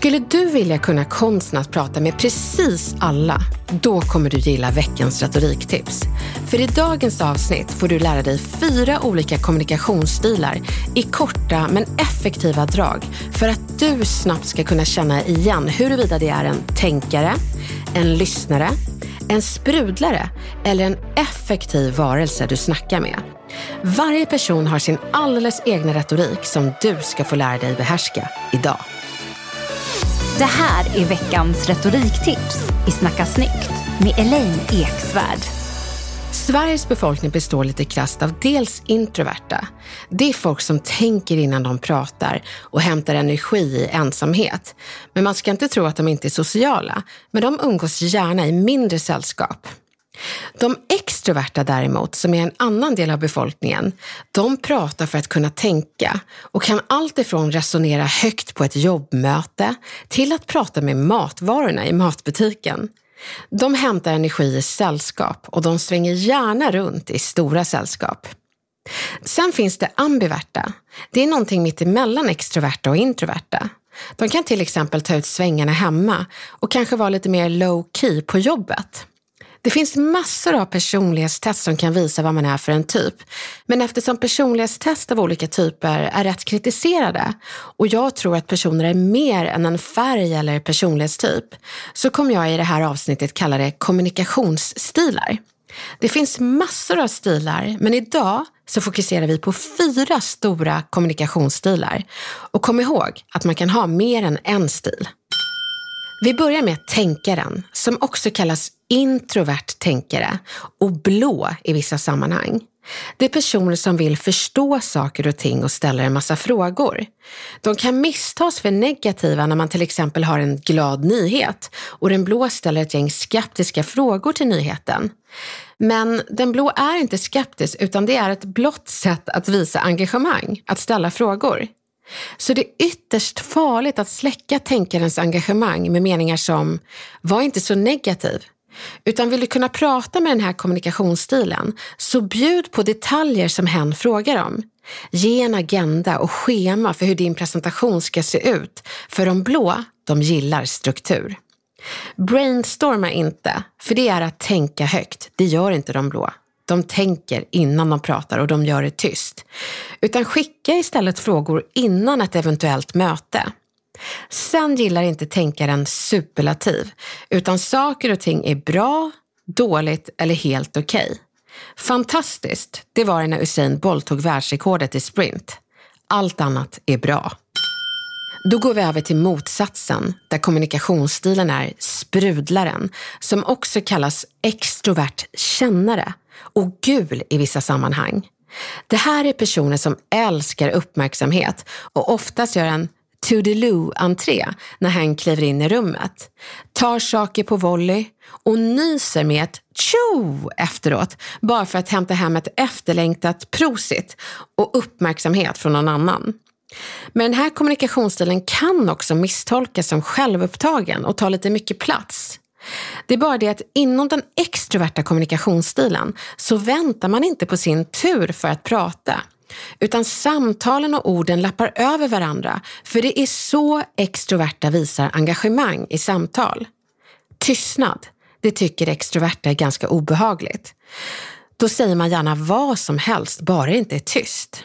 Skulle du vilja kunna konsten att prata med precis alla? Då kommer du gilla veckans retoriktips. För i dagens avsnitt får du lära dig fyra olika kommunikationsstilar i korta men effektiva drag för att du snabbt ska kunna känna igen huruvida det är en tänkare, en lyssnare, en sprudlare eller en effektiv varelse du snackar med. Varje person har sin alldeles egna retorik som du ska få lära dig behärska idag. Det här är veckans retoriktips i Snacka snyggt med Elaine Eksvärd. Sveriges befolkning består lite krasst av dels introverta. Det är folk som tänker innan de pratar och hämtar energi i ensamhet. Men man ska inte tro att de inte är sociala, men de umgås gärna i mindre sällskap. De extroverta däremot, som är en annan del av befolkningen, de pratar för att kunna tänka och kan alltifrån resonera högt på ett jobbmöte till att prata med matvarorna i matbutiken. De hämtar energi i sällskap och de svänger gärna runt i stora sällskap. Sen finns det ambiverta. Det är någonting mitt emellan extroverta och introverta. De kan till exempel ta ut svängarna hemma och kanske vara lite mer low key på jobbet. Det finns massor av personlighetstest som kan visa vad man är för en typ. Men eftersom personlighetstest av olika typer är rätt kritiserade och jag tror att personer är mer än en färg eller personlighetstyp så kommer jag i det här avsnittet kalla det kommunikationsstilar. Det finns massor av stilar, men idag så fokuserar vi på fyra stora kommunikationsstilar. Och kom ihåg att man kan ha mer än en stil. Vi börjar med tänkaren, som också kallas introvert tänkare och blå i vissa sammanhang. Det är personer som vill förstå saker och ting och ställer en massa frågor. De kan misstas för negativa när man till exempel har en glad nyhet och den blå ställer ett gäng skeptiska frågor till nyheten. Men den blå är inte skeptisk utan det är ett blått sätt att visa engagemang, att ställa frågor. Så det är ytterst farligt att släcka tänkarens engagemang med meningar som “var inte så negativ”. Utan vill du kunna prata med den här kommunikationsstilen, så bjud på detaljer som hen frågar om. Ge en agenda och schema för hur din presentation ska se ut, för de blå, de gillar struktur. Brainstorma inte, för det är att tänka högt. Det gör inte de blå. De tänker innan de pratar och de gör det tyst. Utan skicka istället frågor innan ett eventuellt möte. Sen gillar inte tänkaren superlativ, utan saker och ting är bra, dåligt eller helt okej. Okay. Fantastiskt, det var det när Usain Bolt tog världsrekordet i sprint. Allt annat är bra. Då går vi över till motsatsen, där kommunikationsstilen är sprudlaren, som också kallas extrovert kännare och gul i vissa sammanhang. Det här är personer som älskar uppmärksamhet och oftast gör en toodaloo-entré när han kliver in i rummet. Tar saker på volley och nyser med ett tjo efteråt bara för att hämta hem ett efterlängtat prosit och uppmärksamhet från någon annan. Men den här kommunikationsstilen kan också misstolkas som självupptagen och ta lite mycket plats. Det är bara det att inom den extroverta kommunikationsstilen så väntar man inte på sin tur för att prata. Utan samtalen och orden lappar över varandra för det är så extroverta visar engagemang i samtal. Tystnad, det tycker extroverta är ganska obehagligt. Då säger man gärna vad som helst, bara det inte är tyst.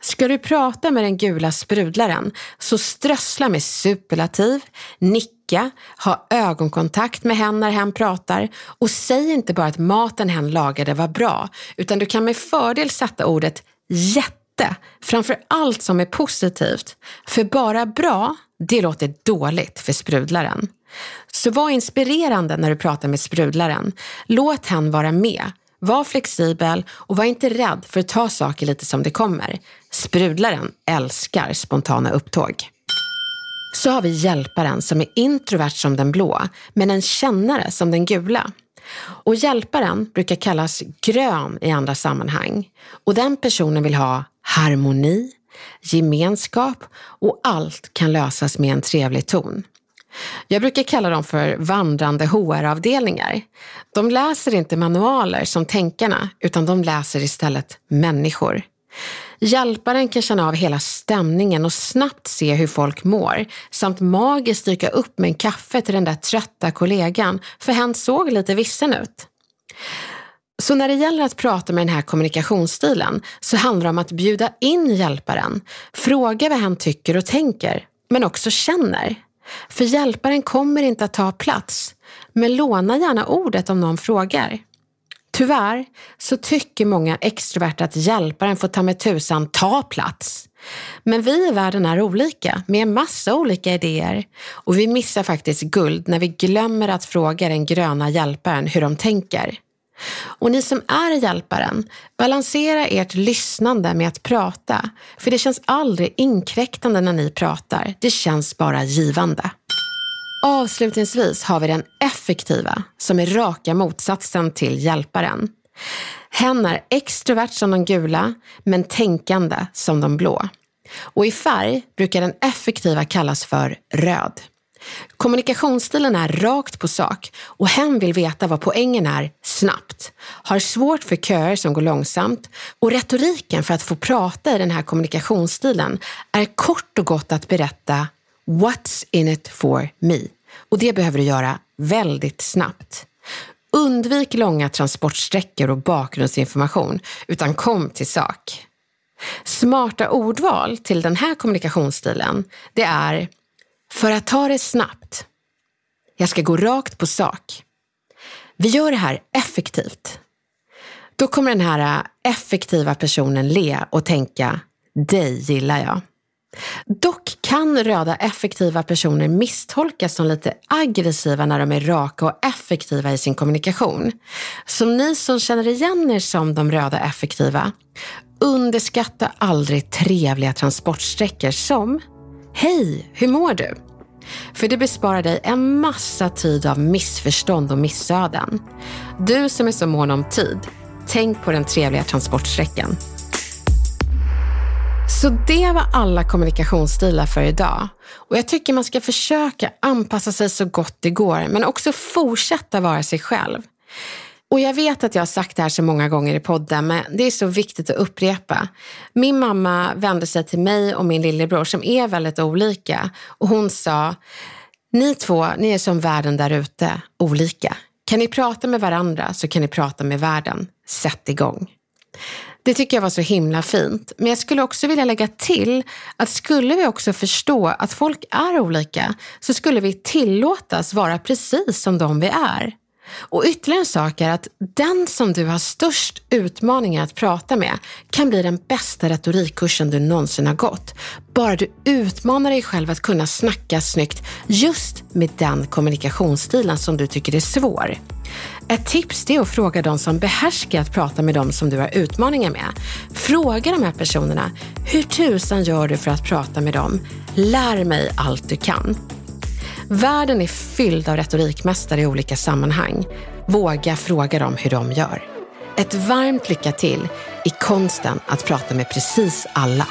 Ska du prata med den gula sprudlaren så strössla med superlativ, nicka, ha ögonkontakt med hen när hen pratar och säg inte bara att maten hen lagade var bra, utan du kan med fördel sätta ordet jätte framför allt som är positivt. För bara bra, det låter dåligt för sprudlaren. Så var inspirerande när du pratar med sprudlaren. Låt hen vara med. Var flexibel och var inte rädd för att ta saker lite som det kommer. Sprudlaren älskar spontana upptåg. Så har vi hjälparen som är introvert som den blå, men en kännare som den gula. Och hjälparen brukar kallas grön i andra sammanhang. Och den personen vill ha harmoni, gemenskap och allt kan lösas med en trevlig ton. Jag brukar kalla dem för vandrande HR-avdelningar. De läser inte manualer som tänkarna, utan de läser istället människor. Hjälparen kan känna av hela stämningen och snabbt se hur folk mår, samt magiskt dyka upp med en kaffe till den där trötta kollegan, för hen såg lite vissen ut. Så när det gäller att prata med den här kommunikationsstilen så handlar det om att bjuda in hjälparen, fråga vad hen tycker och tänker, men också känner. För hjälparen kommer inte att ta plats, men låna gärna ordet om någon frågar. Tyvärr så tycker många extroverta att hjälparen får ta med tusan ta plats. Men vi i världen är olika med en massa olika idéer och vi missar faktiskt guld när vi glömmer att fråga den gröna hjälparen hur de tänker. Och ni som är hjälparen, balansera ert lyssnande med att prata. För det känns aldrig inkräktande när ni pratar. Det känns bara givande. Avslutningsvis har vi den effektiva, som är raka motsatsen till hjälparen. Hen är extrovert som de gula, men tänkande som de blå. Och i färg brukar den effektiva kallas för röd. Kommunikationsstilen är rakt på sak och hen vill veta vad poängen är snabbt. Har svårt för köer som går långsamt och retoriken för att få prata i den här kommunikationsstilen är kort och gott att berätta What's in it for me? Och det behöver du göra väldigt snabbt. Undvik långa transportsträckor och bakgrundsinformation, utan kom till sak. Smarta ordval till den här kommunikationsstilen, det är för att ta det snabbt. Jag ska gå rakt på sak. Vi gör det här effektivt. Då kommer den här äh, effektiva personen le och tänka, dig gillar jag. Dock kan röda effektiva personer misstolkas som lite aggressiva när de är raka och effektiva i sin kommunikation. Så ni som känner igen er som de röda effektiva, underskatta aldrig trevliga transportsträckor som Hej, hur mår du? För det besparar dig en massa tid av missförstånd och missöden. Du som är så mån om tid, tänk på den trevliga transportsträckan. Så det var alla kommunikationsstilar för idag. Och jag tycker man ska försöka anpassa sig så gott det går, men också fortsätta vara sig själv. Och jag vet att jag har sagt det här så många gånger i podden, men det är så viktigt att upprepa. Min mamma vände sig till mig och min lillebror som är väldigt olika och hon sa, ni två, ni är som världen där ute, olika. Kan ni prata med varandra så kan ni prata med världen. Sätt igång. Det tycker jag var så himla fint. Men jag skulle också vilja lägga till att skulle vi också förstå att folk är olika så skulle vi tillåtas vara precis som de vi är. Och ytterligare en sak är att den som du har störst utmaningar att prata med kan bli den bästa retorikkursen du någonsin har gått. Bara du utmanar dig själv att kunna snacka snyggt just med den kommunikationsstilen som du tycker är svår. Ett tips är att fråga de som behärskar att prata med de som du har utmaningar med. Fråga de här personerna, hur tusan gör du för att prata med dem? Lär mig allt du kan. Världen är fylld av retorikmästare i olika sammanhang. Våga fråga dem hur de gör. Ett varmt lycka till i konsten att prata med precis alla.